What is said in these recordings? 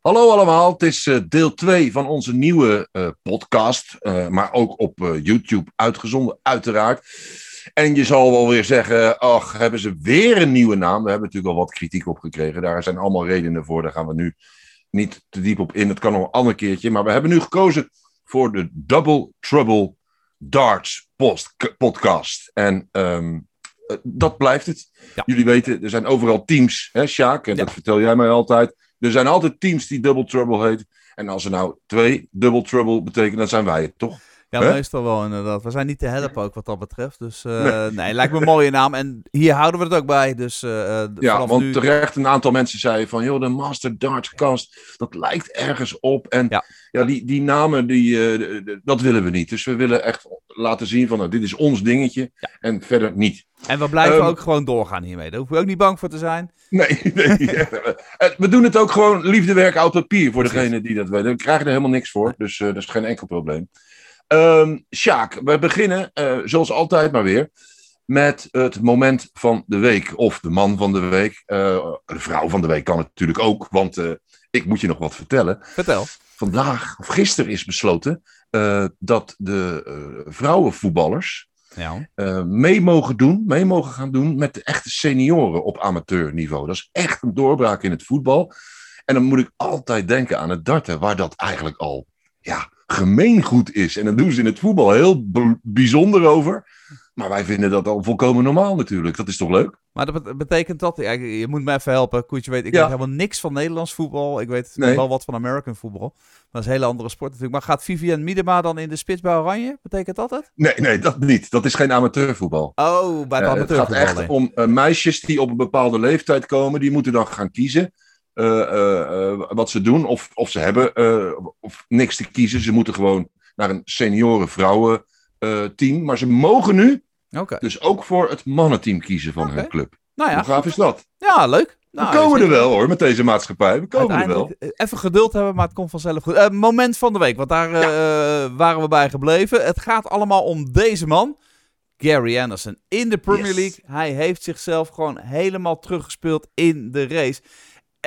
Hallo allemaal, het is uh, deel 2 van onze nieuwe uh, podcast, uh, maar ook op YouTube uitgezonden, uiteraard. En je zal wel weer zeggen, ach, hebben ze weer een nieuwe naam? We hebben natuurlijk al wat kritiek op gekregen, daar zijn allemaal redenen voor, daar gaan we nu niet te diep op in. Het kan nog een ander keertje, maar we hebben nu gekozen voor de Double Trouble Darts podcast. En um, dat blijft het. Ja. Jullie weten, er zijn overal teams, hè Sjaak, en ja. dat vertel jij mij altijd. Er zijn altijd teams die Double Trouble heet. En als er nou twee Double Trouble betekenen, dan zijn wij het, toch? Ja, He? meestal wel inderdaad. We zijn niet te helpen ook wat dat betreft. Dus uh, nee. nee, lijkt me een mooie naam. En hier houden we het ook bij. Dus, uh, ja, want nu... terecht een aantal mensen zeiden van... joh, de Master Darts Cast, dat lijkt ergens op. En ja, ja die, die namen, die, uh, dat willen we niet. Dus we willen echt laten zien van... Nou, dit is ons dingetje ja. en verder niet. En we blijven um, ook gewoon doorgaan hiermee. Daar hoeven we ook niet bang voor te zijn. Nee, nee. we doen het ook gewoon liefdewerk oud papier voor degene die dat weten. We krijgen er helemaal niks voor, dus dat is geen enkel probleem. Um, Sjaak, we beginnen uh, zoals altijd maar weer met het moment van de week. Of de man van de week. Uh, de vrouw van de week kan het natuurlijk ook, want uh, ik moet je nog wat vertellen. Vertel. Vandaag, of gisteren is besloten dat de vrouwenvoetballers ja. mee mogen doen, mee mogen gaan doen met de echte senioren op amateurniveau. Dat is echt een doorbraak in het voetbal. En dan moet ik altijd denken aan het darten, waar dat eigenlijk al, ja gemeengoed is. En dan doen ze in het voetbal heel bijzonder over. Maar wij vinden dat al volkomen normaal natuurlijk. Dat is toch leuk? Maar dat betekent dat, ja, je moet me even helpen. Koetje weet, ik ja. weet helemaal niks van Nederlands voetbal. Ik weet nee. wel wat van American voetbal. Maar dat is een hele andere sport natuurlijk. Maar gaat Vivian Miedema dan in de spits bij Oranje? Betekent dat het? Nee, nee, dat niet. Dat is geen amateurvoetbal. Oh, bij het uh, amateurvoetbal. Het gaat echt om uh, meisjes die op een bepaalde leeftijd komen. Die moeten dan gaan kiezen. Uh, uh, wat ze doen. Of, of ze hebben of niks te kiezen. Ze moeten gewoon naar een senioren vrouwen team. Maar ze mogen nu okay. dus ook voor het mannenteam kiezen van okay. hun club. Nou ja. Hoe gaaf is dat? Ja, leuk. Nou, we komen er wel hoor, met deze maatschappij. We komen er wel. Even geduld hebben, maar het komt vanzelf goed. Uh, moment van de week, want daar ja. uh, waren we bij gebleven. Het gaat allemaal om deze man. Gary Anderson in de Premier yes. League. Hij heeft zichzelf gewoon helemaal teruggespeeld in de race.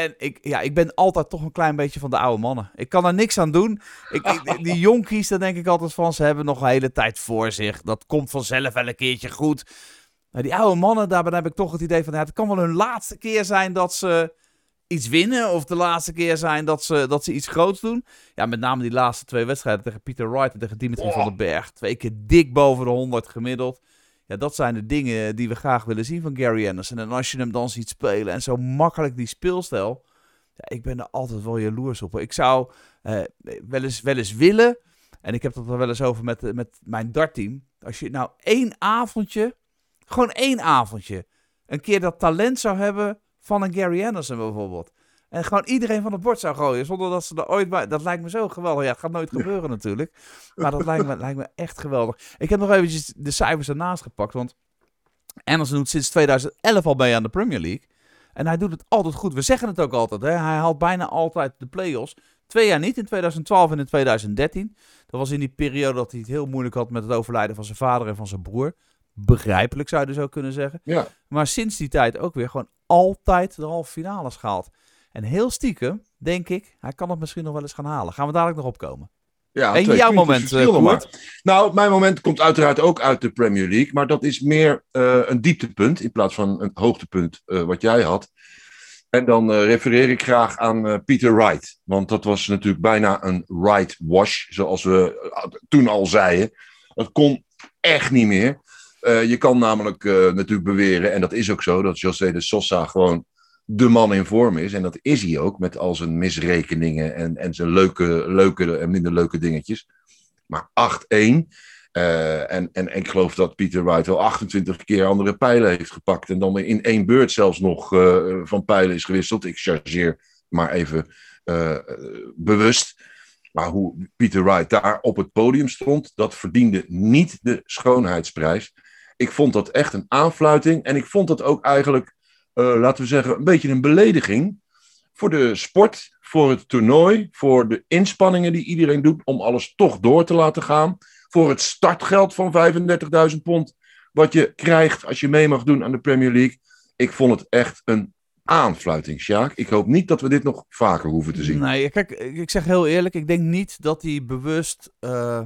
En ik, ja, ik ben altijd toch een klein beetje van de oude mannen. Ik kan er niks aan doen. Ik, ik, die jonkies, daar denk ik altijd van, ze hebben nog een hele tijd voor zich. Dat komt vanzelf wel een keertje goed. Maar die oude mannen, daarbij heb ik toch het idee van, ja, het kan wel hun laatste keer zijn dat ze iets winnen. Of de laatste keer zijn dat ze, dat ze iets groots doen. Ja, met name die laatste twee wedstrijden tegen Peter Wright en tegen Dimitri oh. van den Berg. Twee keer dik boven de 100 gemiddeld. Ja, dat zijn de dingen die we graag willen zien van Gary Anderson. En als je hem dan ziet spelen en zo makkelijk die speelstijl. Ja, ik ben er altijd wel jaloers op. Ik zou uh, wel, eens, wel eens willen. En ik heb het er wel eens over met, met mijn dartteam. Als je nou één avondje, gewoon één avondje, een keer dat talent zou hebben van een Gary Anderson bijvoorbeeld. En gewoon iedereen van het bord zou gooien. Zonder dat ze er ooit bij. Dat lijkt me zo geweldig. Ja, het gaat nooit gebeuren natuurlijk. Maar dat lijkt me, lijkt me echt geweldig. Ik heb nog eventjes de cijfers ernaast gepakt. Want Anderson doet sinds 2011 al mee aan de Premier League. En hij doet het altijd goed. We zeggen het ook altijd. Hè? Hij haalt bijna altijd de play-offs. Twee jaar niet, in 2012 en in 2013. Dat was in die periode dat hij het heel moeilijk had met het overlijden van zijn vader en van zijn broer. Begrijpelijk zou je dus ook kunnen zeggen. Ja. Maar sinds die tijd ook weer gewoon altijd de halve finales gehaald. En heel stiekem, denk ik, hij kan het misschien nog wel eens gaan halen. Gaan we dadelijk nog opkomen. Ja, en jouw moment, uh, Nou, mijn moment komt uiteraard ook uit de Premier League. Maar dat is meer uh, een dieptepunt in plaats van een hoogtepunt uh, wat jij had. En dan refereer ik graag aan Peter Wright. Want dat was natuurlijk bijna een right wash, zoals we toen al zeiden. Het kon echt niet meer. je kan namelijk natuurlijk beweren, en dat is ook zo, dat José de Sosa gewoon de man in vorm is. En dat is hij ook, met al zijn misrekeningen en, en zijn leuke, leuke en minder leuke dingetjes. Maar 8-1. Uh, en, en ik geloof dat Peter Wright wel 28 keer andere pijlen heeft gepakt. En dan in één beurt zelfs nog uh, van pijlen is gewisseld. Ik chargeer maar even uh, bewust. Maar hoe Peter Wright daar op het podium stond, dat verdiende niet de schoonheidsprijs. Ik vond dat echt een aanfluiting. En ik vond dat ook eigenlijk laten we zeggen, een beetje een belediging voor de sport, voor het toernooi, voor de inspanningen die iedereen doet om alles toch door te laten gaan, voor het startgeld van 35.000 pond wat je krijgt als je mee mag doen aan de Premier League. Ik vond het echt een aanfluiting, Sjaak. Ik hoop niet dat we dit nog vaker hoeven te zien. Nee, kijk, ik zeg heel eerlijk, ik denk niet dat hij bewust uh,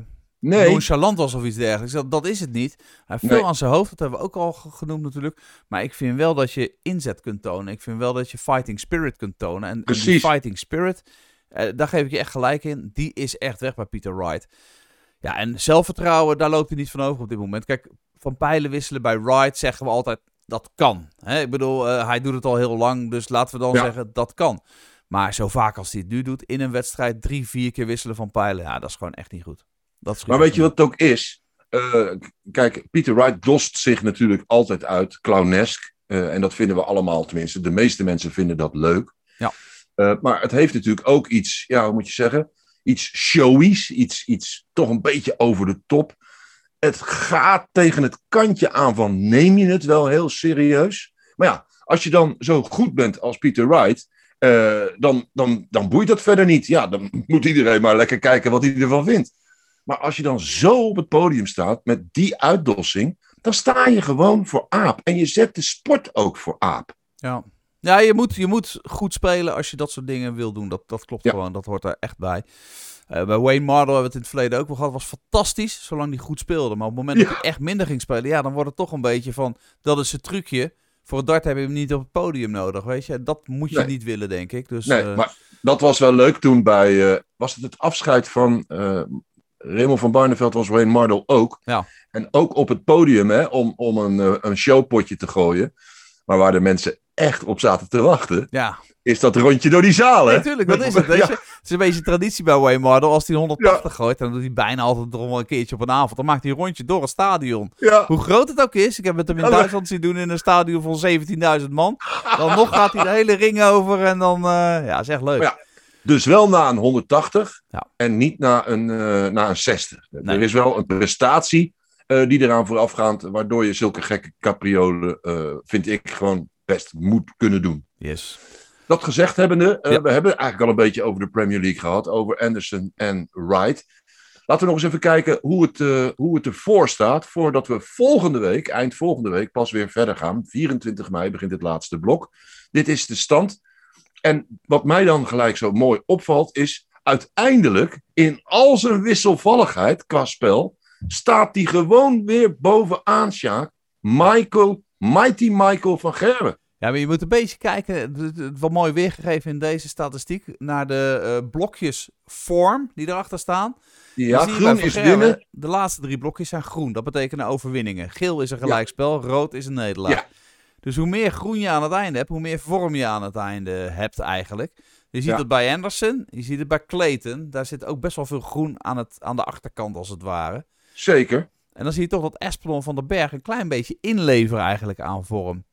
nee. nonchalant was of iets dergelijks. Dat, dat is het niet. Hij heeft veel aan zijn hoofd, dat hebben we ook al genoemd natuurlijk. Maar ik vind wel dat je inzet kunt tonen. Ik vind wel dat je fighting spirit kunt tonen. En, Precies. die fighting spirit, uh, daar geef ik je echt gelijk in. Die is echt weg bij Peter Wright. Ja, en zelfvertrouwen, daar loopt hij niet van over op dit moment. Kijk, van pijlen wisselen bij Wright zeggen we altijd dat kan. Hè? Ik bedoel, uh, hij doet het al heel lang, dus laten we dan Ja. zeggen dat kan. Maar zo vaak als hij het nu doet in een wedstrijd, drie, vier keer wisselen van pijlen, ja, dat is gewoon echt niet goed. Dat Maar weet je wat het ook is? Uh, kijk, Peter Wright dost zich natuurlijk altijd uit, clownesk. Uh, en dat vinden we allemaal, tenminste, de meeste mensen vinden dat leuk. Ja. Uh, maar het heeft natuurlijk ook iets, ja, hoe moet je zeggen? Iets showies, iets, iets toch een beetje over de top. Het gaat tegen het kantje aan van neem je het wel heel serieus? Maar ja, als je dan zo goed bent als Peter Wright, dan, dan, dan boeit dat verder niet. Ja, dan moet iedereen maar lekker kijken wat hij ervan vindt. Maar als je dan zo op het podium staat met die uitdossing, dan sta je gewoon voor aap. En je zet de sport ook voor aap. Ja, ja je, moet, je moet goed spelen als je dat soort dingen wil doen. Dat, dat klopt Ja. gewoon, dat hoort er echt bij. Uh, bij Wayne Mardell hebben we het in het verleden ook wel gehad. was fantastisch, zolang hij goed speelde. Maar op het moment Ja. dat hij echt minder ging spelen, ja, dan wordt het toch een beetje van, dat is het trucje. Voor het dart heb je hem niet op het podium nodig, weet je. Dat moet je Nee. niet willen, denk ik. Dus, Nee, eh, maar dat was wel leuk toen bij. eh, was het het afscheid van. Raymond van Barneveld was Wayne Mardell ook. Ja. En ook op het podium hè, om, om een, eh, een showpotje te gooien. Maar waar de mensen echt op zaten te wachten, ja, is dat rondje door die zaal. Hè? natuurlijk, dat is het. Ja. je. Het is een beetje traditie bij Wayne Mardell. Als hij 180 gooit, dan doet hij bijna altijd nog wel een keertje op een avond. Dan maakt hij een rondje door een stadion. Ja. Hoe groot het ook is. Ik heb het hem in Ja, Duitsland zien doen in een stadion van 17.000 man. Dan nog gaat hij de hele ring over en dan... eh, ja, is echt leuk. Ja, Dus wel na een 180 Ja. en niet na een, eh, na een 60. Nee. Er is wel een prestatie eh, die eraan voorafgaat, waardoor je zulke gekke capriolen, eh, vind ik, gewoon best moet kunnen doen. Yes. Dat gezegd hebbende, Ja. we hebben het eigenlijk al een beetje over de Premier League gehad, over Anderson en Wright. Laten we nog eens even kijken hoe het, hoe het ervoor staat, voordat we volgende week, eind volgende week, pas weer verder gaan. 24 mei begint het laatste blok. Dit is de stand. En wat mij dan gelijk zo mooi opvalt, is uiteindelijk in al zijn wisselvalligheid qua spel, staat hij gewoon weer bovenaan, Sjaak. Michael, Mighty Michael van Gerwen. Ja, maar je moet een beetje kijken, het- wel mooi weergegeven in deze statistiek, naar de eh, blokjes vorm die erachter staan. Ja, groen is Gerwen, winnen. De laatste drie blokjes zijn groen. Dat betekenen overwinningen. Geel is een gelijkspel, rood is een nederlaag. Ja. Dus hoe meer groen je aan het einde hebt, hoe meer vorm je aan het einde hebt eigenlijk. Je ziet Ja. het bij Anderson, je ziet het bij Clayton. Daar zit ook best wel veel groen aan, het, aan de achterkant als het ware. Zeker. En dan zie je toch dat Espelon van den Berg een klein beetje inleveren eigenlijk aan vorm.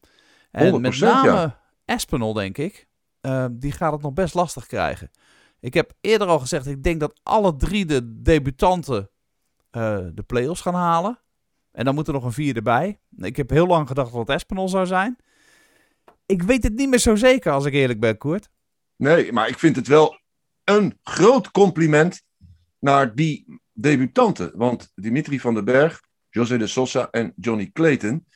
En 100%, met name ja. Espinol, denk ik, eh, die gaat het nog best lastig krijgen. Ik heb eerder al gezegd, ik denk dat alle drie de debutanten eh, de play-offs gaan halen. En dan moet er nog een vierde bij. Ik heb heel lang gedacht dat het Espinol zou zijn. Ik weet het niet meer zo zeker, als ik eerlijk ben, Koert. Nee, maar ik vind het wel een groot compliment naar die debutanten. Want Dimitri van den Berg, José de Sosa en Johnny Clayton.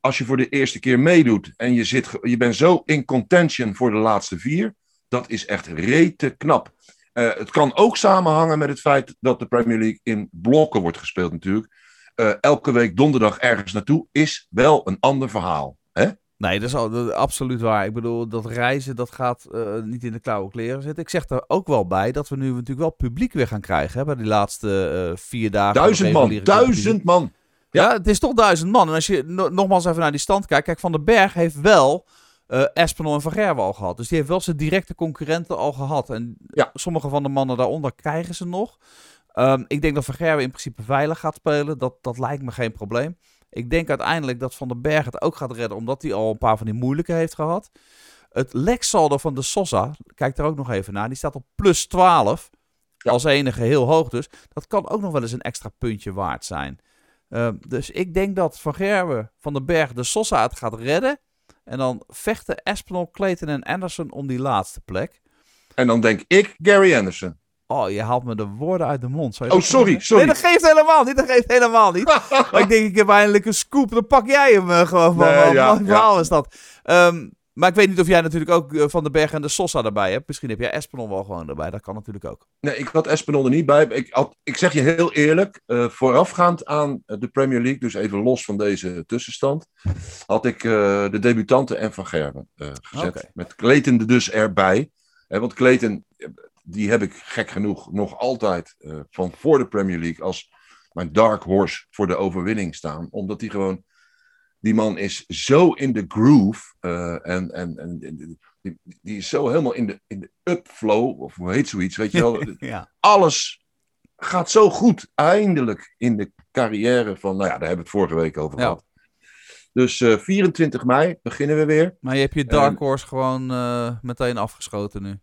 Als je voor de eerste keer meedoet en je, zit, je bent zo in contention voor de laatste vier. Dat is echt rete knap. Eh, het kan ook samenhangen met het feit dat de Premier League in blokken wordt gespeeld natuurlijk. Eh, elke week donderdag ergens naartoe is wel een ander verhaal. Hè? Nee, dat is, al, dat is absoluut waar. Ik bedoel, dat reizen, dat gaat eh, niet in de klauwe kleren zitten. Ik zeg er ook wel bij dat we nu natuurlijk wel publiek weer gaan krijgen. Hè, bij die laatste eh, vier dagen. Duizend man, duizend man. Ja, het is toch duizend man. En als je no- nogmaals even naar die stand kijkt. Kijk, Van den Berg heeft wel Espinol en Van Gerwen al gehad. Dus die heeft wel zijn directe concurrenten al gehad. En Ja. sommige van de mannen daaronder krijgen ze nog. Ehm, ik denk dat Van Gerwen in principe veilig gaat spelen. Dat, dat lijkt me geen probleem. Ik denk uiteindelijk dat Van den Berg het ook gaat redden. Omdat hij al een paar van die moeilijke heeft gehad. Het leksaldo van de Sosa, kijk daar ook nog even naar. Die staat op plus 12. Ja. Als enige heel hoog dus. Dat kan ook nog wel eens een extra puntje waard zijn. Ehm, dus ik denk dat Van Gerwen van den Berg de Sosa het gaat redden. En dan vechten Espinol, Clayton en Anderson om die laatste plek. En dan denk ik Gary Anderson. Oh, je haalt me de woorden uit de mond. Zou je Oh, sorry, kunnen sorry. Nee, dat geeft helemaal niet. Dat geeft helemaal niet. maar ik denk, ik heb eindelijk een scoop. Dan pak jij hem eh, gewoon van. Nee, ja, verhaal is dat. Ehm, Maar ik weet niet of jij natuurlijk ook eh, Van den Berg en de Sosa erbij hebt. Misschien heb jij Espinol wel gewoon erbij. Dat kan natuurlijk ook. Nee, ik had Espinol er niet bij. Ik, had, ik zeg je heel eerlijk, uh, voorafgaand aan de Premier League, dus even los van deze tussenstand, had ik uh, de debutanten en Van Gerben gezet. Okay. Met Clayton er dus erbij. want Clayton, die heb ik gek genoeg nog altijd van voor de Premier League als mijn dark horse voor de overwinning staan. Omdat hij gewoon die man is zo in de groove. Uh, en, en, en die, die, is zo helemaal in de, in de upflow. Of hoe heet zoiets, weet je wel. ja. Alles gaat zo goed. Eindelijk in de carrière van... Nou ja, daar hebben we het vorige week over gehad. Dus uh, eh, 24 mei beginnen we weer. Maar je hebt je Dark Horse gewoon uh, meteen afgeschoten nu.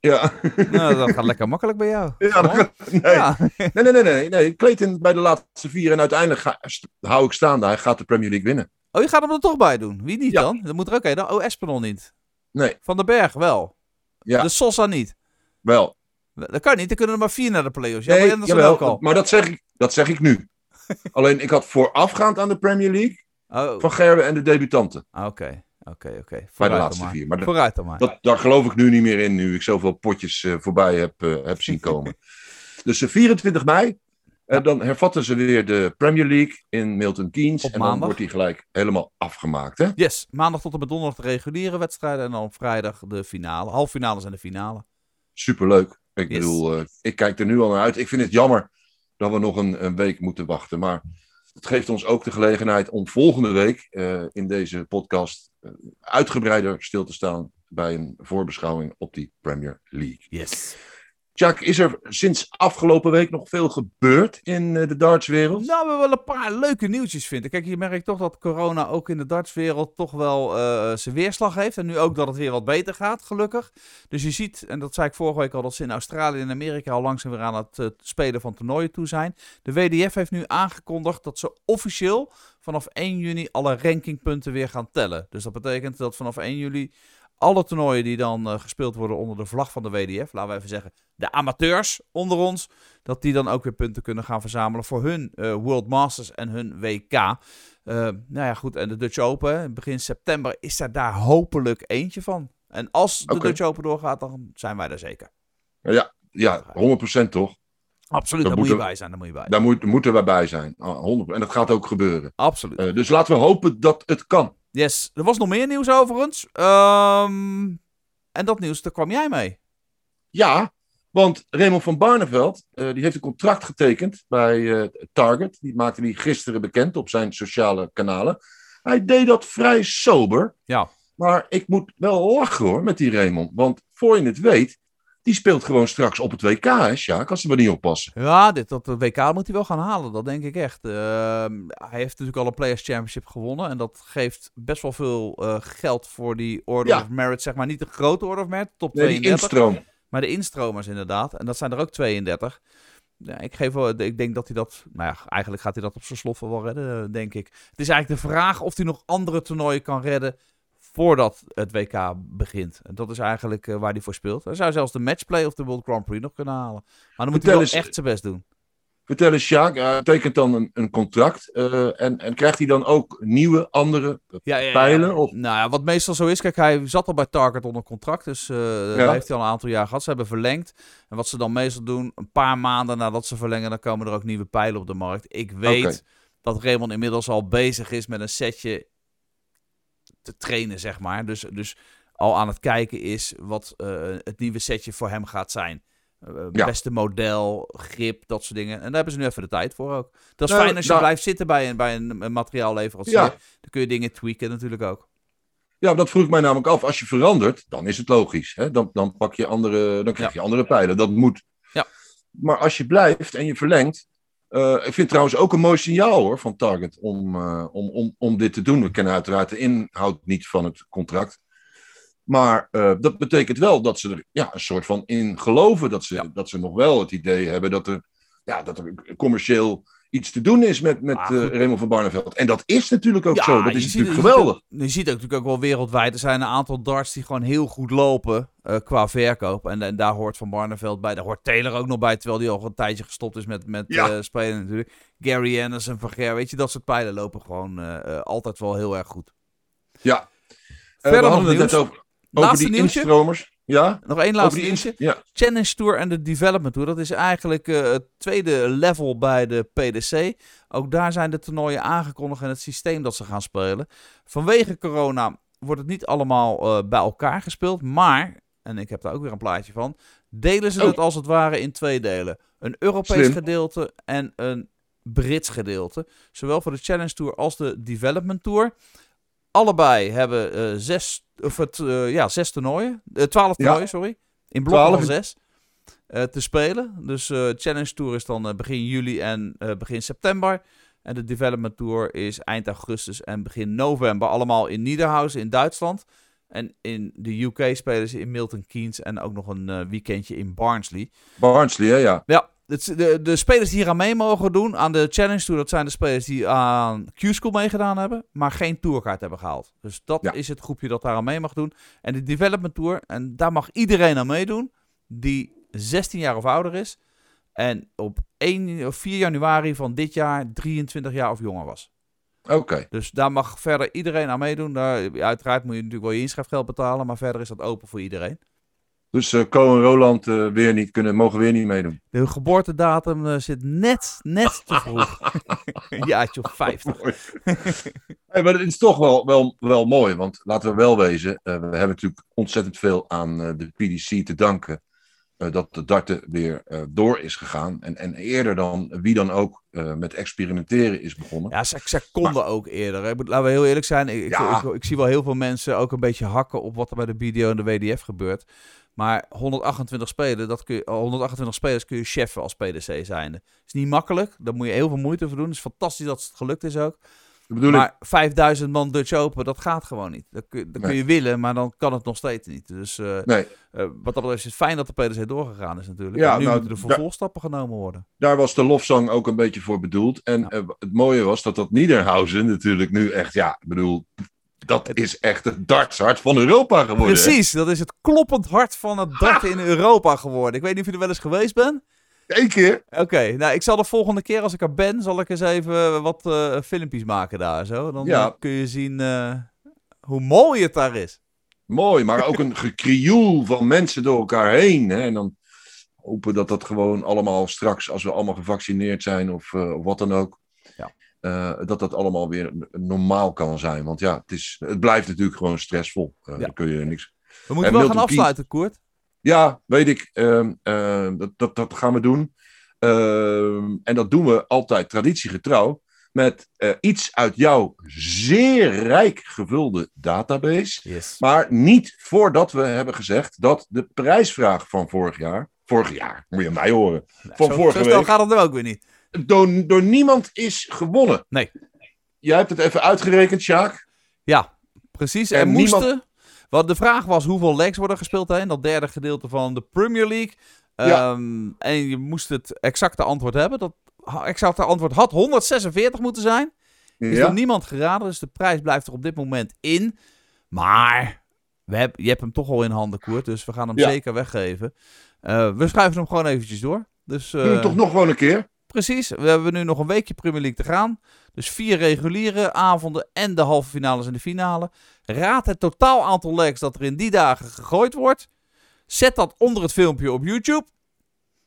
Ja. Nou, dat gaat lekker makkelijk bij jou. Ja, dat nee. Ja. nee. nee, nee, nee, nee. Clayton bij de laatste vier en uiteindelijk ga, hou ik staan. Hij gaat de Premier League winnen. Oh, je gaat hem er toch bij doen? Wie niet dan? Dat moet er ook een. Oh, Espinol niet. Nee. Van den Berg wel. Ja. De Sosa niet. Wel. Dat kan niet, er kunnen er maar vier naar de play-offs. Ja, nee, jawel, al. maar dat zeg ik, dat zeg ik nu. Alleen, ik had voorafgaand aan de Premier League oh. Van Gerben en de debutanten. Ah, oké. Oké, oké. Bij de laatste vier. Maar Vooruit dan maar. Dat, daar geloof ik nu niet meer in, nu ik zoveel potjes uh, voorbij heb, uh, heb zien komen. dus uh, 24 mei, ja. dan hervatten ze weer de Premier League in Milton Keynes. Op en maandag. dan wordt die gelijk helemaal afgemaakt, hè? Yes, maandag tot en met donderdag de reguliere wedstrijden. En dan op vrijdag de finale. Halffinales en de finale. Superleuk. Ik Yes. bedoel, eh, ik kijk er nu al naar uit. Ik vind het jammer dat we nog een, een week moeten wachten. Maar het geeft ons ook de gelegenheid om volgende week eh, in deze podcast eh, uitgebreider stil te staan bij een voorbeschouwing op die Premier League. Yes. Jack, is er sinds afgelopen week nog veel gebeurd in eh, de dartswereld? Nou, we hebben wel een paar leuke nieuwtjes vinden. Kijk, je merkt toch dat corona ook in de dartswereld toch wel eh, zijn weerslag heeft. En nu ook dat het weer wat beter gaat, gelukkig. Dus je ziet, en dat zei ik vorige week al, dat ze in Australië en Amerika al langzaam weer aan het uh, spelen van toernooien toe zijn. De WDF heeft nu aangekondigd dat ze officieel vanaf 1 juni alle rankingpunten weer gaan tellen. Dus dat betekent dat vanaf 1 juli alle toernooien die dan uh, gespeeld worden onder de vlag van de WDF, laten we even zeggen de amateurs onder ons, dat die dan ook weer punten kunnen gaan verzamelen voor hun uh, World Masters en hun WK. Uh, nou ja, goed, en de Dutch Open, begin september is er daar hopelijk eentje van. En als de. Dutch Open doorgaat, dan zijn wij er zeker. Ja, ja 100% toch? Absoluut, daar moet je bij zijn, daar moet je bij. Daar moet, moeten we bij zijn. Ah, 100%. En dat gaat ook gebeuren. Absoluut. Eh, dus laten we hopen dat het kan. Yes, er was nog meer nieuws overigens. Ehm, en dat nieuws, daar kwam jij mee. Ja, want Raymond van Barneveld, eh, die heeft een contract getekend bij eh, Target. Die maakte hij gisteren bekend op zijn sociale kanalen. Hij deed dat vrij sober. Ja. Maar ik moet wel lachen hoor met die Raymond. Want voor je het weet, die speelt gewoon straks op het WK, hè, Sjaak, als ze maar niet oppassen. Ja, dit, dat WK moet hij wel gaan halen, dat denk ik echt. Ehm, hij heeft natuurlijk al een Players Championship gewonnen. En dat geeft best wel veel eh, geld voor die Order Ja. of Merit. Zeg maar niet de grote Order of Merit, top Nee, die 32. instroom. Maar de instromers inderdaad. En dat zijn er ook 32. Ja, ik, geef wel, ik denk dat hij dat... Nou ja, eigenlijk gaat hij dat op zijn sloffen wel redden, eh, denk ik. Het is eigenlijk de vraag of hij nog andere toernooien kan redden... voordat het WK begint. En dat is eigenlijk eh, waar hij voor speelt. Hij zou zelfs de matchplay of de World Grand Prix nog kunnen halen. Maar dan moet hij wel eens- echt zijn best doen. Vertel eens, Sjaak, hij tekent dan een, een contract. eh, en, en krijgt hij dan ook nieuwe, andere Ja, ja, ja. pijlen? Of, Nou ja, wat meestal zo is, kijk, hij zat al bij Target onder contract, dus eh dat heeft hij al een aantal jaar gehad. Ze hebben verlengd. En wat ze dan meestal doen, een paar maanden nadat ze verlengen, dan komen er ook nieuwe pijlen op de markt. Ik weet dat Raymond inmiddels al bezig is met een setje te trainen, zeg maar. Dus, dus al aan het kijken is wat eh, het nieuwe setje voor hem gaat zijn. Eh, Ja. Beste model, grip, dat soort dingen. En daar hebben ze nu even de tijd voor ook. Dat is Nou, fijn als je daar- blijft zitten bij een, bij een, een materiaalleverancier. Ja. Dan kun je dingen tweaken natuurlijk ook. Ja, dat vroeg ik mij namelijk af. Als je verandert, dan is het logisch. Hè? Dan, dan, pak je andere, dan krijg je andere pijlen. Dat moet. Ja. Maar als je blijft en je verlengt. Eh, ik vind het trouwens ook een mooi signaal hoor, van Target om, eh, om, om, om dit te doen. We kennen uiteraard de inhoud niet van het contract. Maar eh, dat betekent wel dat ze er ja, een soort van in geloven. Dat ze, Ja. dat ze nog wel het idee hebben dat er, ja, dat er commercieel iets te doen is met, met Ah. Raymond van Barneveld. En dat is natuurlijk ook zo. Dat is ziet- natuurlijk je ziet geweldig. ook- Je ziet ook natuurlijk ook wel wereldwijd. Er zijn een aantal darts die gewoon heel goed lopen eh, qua verkoop. En, en daar hoort Van Barneveld bij. Daar hoort Taylor ook nog bij, terwijl die al een tijdje gestopt is met, met Ja. eh, spelen natuurlijk. Gary Anderson, Van Ger, weet je, dat soort pijlen lopen gewoon altijd wel heel erg goed. Ja. Verder we nog hadden het net over, over Laatste die nieuwtje. instromers. Ja? Nog één laatste ja. Challenge Tour en de Development Tour. Dat is eigenlijk eh, het tweede level bij de PDC. Ook daar zijn de toernooien aangekondigd en het systeem dat ze gaan spelen. Vanwege corona wordt het niet allemaal eh, bij elkaar gespeeld. Maar, en ik heb daar ook weer een plaatje van, delen ze Oh. het als het ware in twee delen. Een Europees Slim. gedeelte en een Brits gedeelte. Zowel voor de Challenge Tour als de Development Tour. Allebei hebben eh, zes, of het, eh, ja, zes toernooien. eh, twaalf Ja. toernooien, sorry. In blokken van zes te spelen. Dus Challenge Tour is dan begin juli en begin september. En de Development Tour is eind augustus en begin november. Allemaal in Niederhausen in Duitsland. En in de UK spelen ze in Milton Keynes en ook nog een weekendje in Barnsley. Barnsley, hè? Ja. Ja, de, de spelers die hier aan mee mogen doen aan de Challenge Tour, dat zijn de spelers die aan Q-School meegedaan hebben, maar geen tourkaart hebben gehaald. Dus dat Ja. is het groepje dat daar aan mee mag doen. En de Development Tour, en daar mag iedereen aan meedoen die 16 jaar of ouder is. En op 1 of 4 januari van dit jaar 23 jaar of jonger was. Oké. Dus daar mag verder iedereen aan meedoen. Daar, uiteraard moet je natuurlijk wel je inschrijfgeld betalen, maar verder is dat open voor iedereen. Dus eh Co en Roland eh, weer niet kunnen, mogen weer niet meedoen. De geboortedatum eh, zit net, net te vroeg. Een jaartje of 50. Mooi. Hey, maar het is toch wel, wel, wel mooi, want laten we wel wezen, we hebben natuurlijk ontzettend veel aan de PDC te danken. dat de darten weer door is gegaan. En, en eerder dan wie dan ook met experimenteren is begonnen. Ja, ze, ze konden ook eerder. hè. Laten we heel eerlijk zijn. Ik, ik, ik zie wel heel veel mensen ook een beetje hakken op wat er bij de BDO en de WDF gebeurt. Maar 128 spelen, dat kun je, 128 spelers kun je cheffen als PDC zijnde. is niet makkelijk. Daar moet je heel veel moeite voor doen. Het is fantastisch dat het gelukt is ook. Maar 5000 man Dutch Open, dat gaat gewoon niet. Dat kun, dat kun je willen, maar dan kan het nog steeds niet. Dus eh, Nee, eh, wat dat betreft is het fijn dat de PDC doorgegaan is natuurlijk. Ja, En nu nou, moeten er vervolgstappen genomen worden. daar was de lofzang ook een beetje voor bedoeld. En Ja. eh, het mooie was dat dat Niederhausen natuurlijk nu echt, ja, ik bedoel, dat Het- is echt het dartshart van Europa geworden. Precies, dat is het kloppend hart van het darten in Europa geworden. Ik weet niet of je er wel eens geweest bent. Eén keer. Oké, nou ik zal de volgende keer als ik er ben, zal ik eens even wat eh, filmpjes maken daar zo. Dan Ja. eh, kun je zien eh, hoe mooi het daar is. Mooi, maar ook een gekrioel van mensen door elkaar heen. Hè? En dan hopen dat dat gewoon allemaal straks, als we allemaal gevaccineerd zijn of, eh, of wat dan ook, Eh, dat dat allemaal weer normaal kan zijn. Want ja, het, is, het blijft natuurlijk gewoon stressvol. Eh Ja. Daar kun je niks. We moeten En wel gaan afsluiten, Koert. Ja, weet ik. ehm, ehm, dat, dat, dat gaan we doen. Ehm, en dat doen we altijd traditiegetrouw. Met eh, iets uit jouw zeer rijk gevulde database. Yes. Maar niet voordat we hebben gezegd dat de prijsvraag van vorig jaar. Vorig jaar, moet je mij horen. van zo, vorige zo snel week. gaat het nu ook weer niet. Door, door niemand is gewonnen. Nee. Jij hebt het even uitgerekend, Sjaak. Ja, precies. Er En niemand- moesten... Want de vraag was hoeveel legs worden gespeeld hè, in dat derde gedeelte van de Premier League. Ja. Ehm, en je moest het exacte antwoord hebben. Dat exacte antwoord had 146 moeten zijn. Is Ja. door niemand geraden, dus de prijs blijft er op dit moment in. Maar we heb, je hebt hem toch al in handen, Koert, dus we gaan hem Ja. zeker weggeven. Eh, we schuiven hem gewoon eventjes door. Dus, Doe het eh, toch nog gewoon een keer. Precies, we hebben nu nog een weekje Premier League te gaan. Dus vier reguliere avonden en de halve finales en de finale. Raad het totaal aantal legs dat er in die dagen gegooid wordt. Zet dat onder het filmpje op YouTube.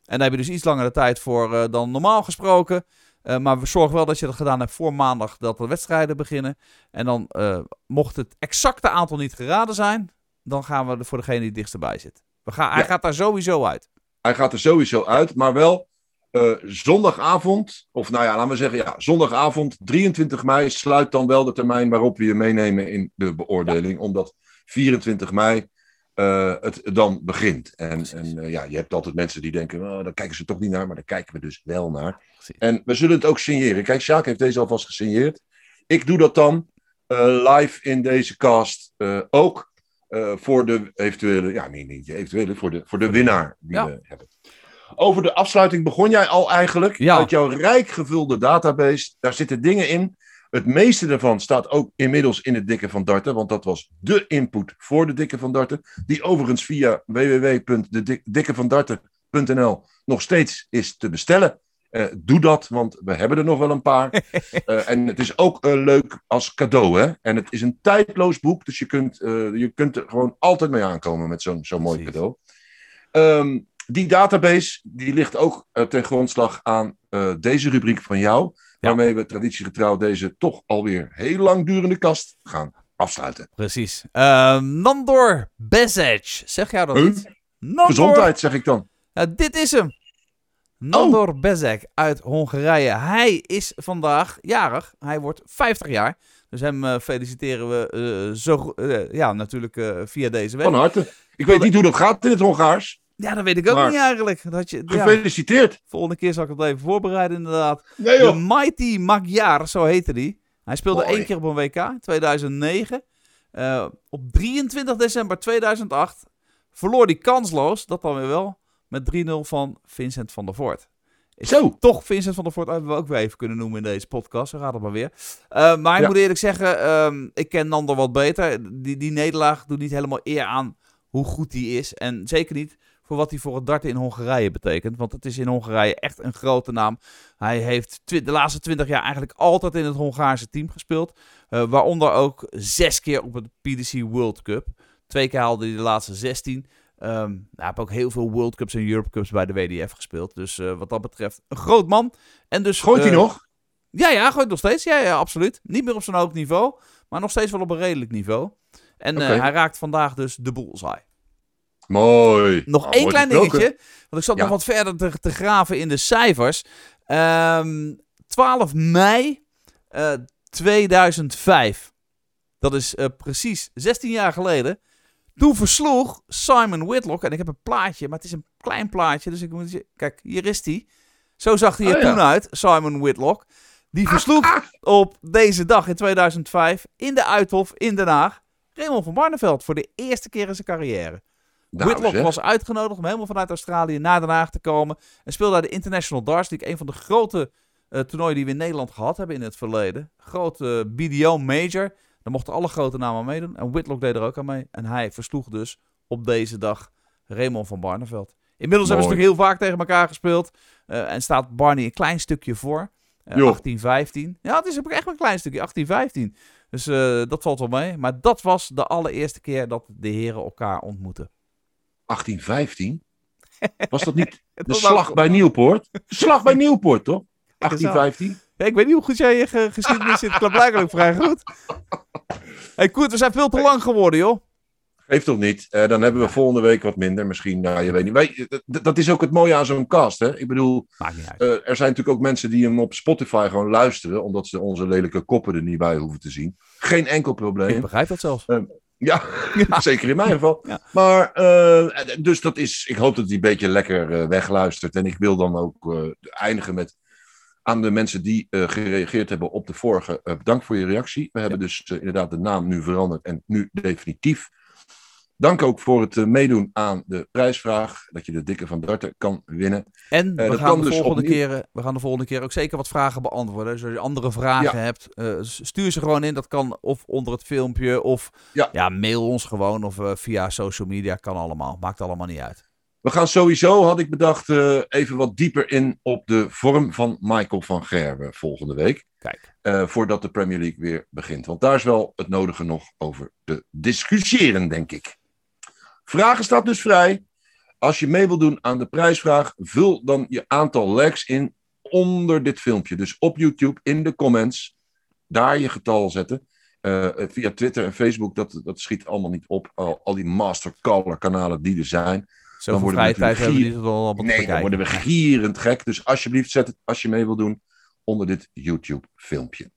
En daar heb je dus iets langer de tijd voor eh, dan normaal gesproken. Eh, maar we zorgen wel dat je dat gedaan hebt voor maandag dat de wedstrijden beginnen. En dan, eh, mocht het exacte aantal niet geraden zijn, dan gaan we er voor degene die het dichtst bij zit. We gaan, Hij gaat daar sowieso uit. Hij gaat er sowieso uit, maar wel eh, zondagavond, of nou ja, laten we zeggen, ja, zondagavond 23 mei sluit dan wel de termijn waarop we je meenemen in de beoordeling, omdat 24 mei eh, het dan begint. En, Precies. en eh, ja, je hebt altijd mensen die denken, oh, daar kijken ze toch niet naar, maar daar kijken we dus wel naar. Precies. En we zullen het ook signeren. Kijk, Sjaak heeft deze alvast gesigneerd. Ik doe dat dan live in deze cast ook. voor de eventuele, ja, niet, niet eventuele, voor de, voor de winnaar die Ja. we hebben. Over de afsluiting begon jij al eigenlijk. Ja. Uit jouw rijk gevulde database, daar zitten dingen in. Het meeste daarvan staat ook inmiddels in het Dikke van Darten, want dat was de input voor de Dikke van Darten. Die overigens via www.dikkevandarten.nl nog steeds is te bestellen. Eh, doe dat, want we hebben er nog wel een paar. Eh, en het is ook eh, leuk als cadeau, hè? En het is een tijdloos boek, dus je kunt, je kunt er gewoon altijd mee aankomen met zo'n zo'n mooi cadeau. Ehm, die database, die ligt ook eh, ten grondslag aan eh, deze rubriek van jou, waarmee we traditiegetrouw deze toch alweer heel lang durende kast gaan afsluiten. Precies. Eh, Nandor Bezic. Zeg jou dat Huh? Nandor Gezondheid, zeg ik dan. Ja, dit is hem. Nandor Bezek uit Hongarije. Hij is vandaag jarig. Hij wordt 50 jaar. Dus hem eh, feliciteren we eh, zo, ja, natuurlijk via deze weg. Van harte. Ik weet niet hoe dat gaat in het Hongaars. Ja, dat weet ik ook Maar- niet eigenlijk. Dat je, ja, Gefeliciteerd. volgende keer zal ik het even voorbereiden inderdaad. Nee De Mighty Magyar, zo heette die. Hij speelde één keer op een WK, 2009. Eh, op 23 december 2008 verloor hij kansloos, dat dan weer wel, met 3-0 van Vincent van der Voort. Is Zo. Toch Vincent van der Voort hebben we ook weer even kunnen noemen in deze podcast. Zo gaat het maar weer. Eh, maar ik Ja. moet eerlijk zeggen, ehm, ik ken Nander wat beter. Die, die nederlaag doet niet helemaal eer aan hoe goed hij is. En zeker niet voor wat hij voor het darten in Hongarije betekent. Want het is in Hongarije echt een grote naam. Hij heeft de laatste twintig jaar eigenlijk altijd in het Hongaarse team gespeeld. Eh, waaronder ook zes keer op het PDC World Cup. Twee keer haalde hij de laatste 16. Ehm nou, hij heeft ook heel veel World Cups en Europe Cups bij de WDF gespeeld. Dus eh, wat dat betreft een groot man. En dus, Gooit hij eh, nog? Ja, ja, gooit nog steeds. Ja, ja, absoluut. Niet meer op zo'n hoog niveau, maar nog steeds wel op een redelijk niveau. En hij raakt vandaag dus de bullseye. Mooi. Nog Nou, één klein dingetje. Want ik zat Ja. nog wat verder te, te graven in de cijfers. Ehm 12 mei eh, 2005. Dat is eh, precies 16 jaar geleden. Toen versloeg Simon Whitlock. En ik heb een plaatje, maar het is een klein plaatje. Dus ik moet je. Kijk, hier is hij. Zo zag hij er Oh, ja. toen uit, Simon Whitlock. Die versloeg op deze dag in 2005 in de Uithof in Den Haag. Raymond van Barneveld voor de eerste keer in zijn carrière. Nou, Whitlock zeg. was uitgenodigd om helemaal vanuit Australië naar Den Haag te komen. En speelde daar de International Darts League. Een van de grote eh, toernooien die we in Nederland gehad hebben in het verleden. Grote BDO Major. Daar mochten alle grote namen aan meedoen. En Whitlock deed er ook aan mee. En hij versloeg dus op deze dag Raymond van Barneveld. Inmiddels hebben ze natuurlijk heel vaak tegen elkaar gespeeld. Eh, en staat Barney een klein stukje voor. Eh, Joh. 1815. Ja, het is ook echt een klein stukje. 1815. Dus eh, dat valt wel mee. Maar dat was de allereerste keer dat de heren elkaar ontmoetten. 1815? Was dat niet de slag bij Nieuwpoort? Slag bij Nieuwpoort, toch? 1815? Ja, ik weet niet hoe goed jij je ge- geschiedenis zit. Klopt blijkbaar vrij goed. hey, Koert, we zijn veel te lang geworden, joh. Geeft toch niet? Eh, dan hebben we volgende week wat minder. Misschien, nou, je weet niet. Wij, dat, is ook het mooie aan zo'n cast, hè? Ik bedoel, eh, er zijn natuurlijk ook mensen die hem op Spotify gewoon luisteren, omdat ze onze lelijke koppen er niet bij hoeven te zien. Geen enkel ik probleem. begrijp dat zelfs. Ja, Ja. zeker in mijn geval. Ja. Maar, eh, dus dat is, ik hoop dat hij een beetje lekker eh, wegluistert. En ik wil dan ook eh, eindigen met aan de mensen die eh, gereageerd hebben op de vorige. eh, bedankt voor je reactie. We hebben dus eh, inderdaad de naam nu veranderd en nu definitief. Dank ook voor het eh, meedoen aan de prijsvraag. Dat je de dikke van Darten kan winnen. En we, Eh, dat gaan de dus volgende opnieuw. keer, eh, we gaan de volgende keer ook zeker wat vragen beantwoorden. Dus als je andere vragen hebt, stuur ze gewoon in. Dat kan of onder het filmpje of Ja. ja. mail ons gewoon. Of via social media, kan allemaal. Maakt allemaal niet uit. We gaan sowieso, had ik bedacht, even wat dieper in op de vorm van Michael van Gerwen volgende week. Kijk. voordat de Premier League weer begint. Want daar is wel het nodige nog over te discussiëren, denk ik. Vragen staat dus vrij. Als je mee wil doen aan de prijsvraag, vul dan je aantal likes in onder dit filmpje. Dus op YouTube in de comments. Daar je getal zetten. Eh, via Twitter en Facebook, dat, dat schiet allemaal niet op. Al, al die mastercaller kanalen die er zijn. Zoveel worden we tijd hebben we Nee, dan worden we gierend gek. Dus alsjeblieft, zet het als je mee wil doen onder dit YouTube-filmpje.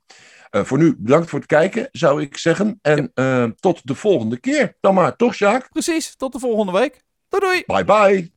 Eh, voor nu, bedankt voor het kijken, zou ik zeggen. En eh, tot de volgende keer. Dan maar, toch, Sjaak? Precies, tot de volgende week. Doei doei! Bye bye.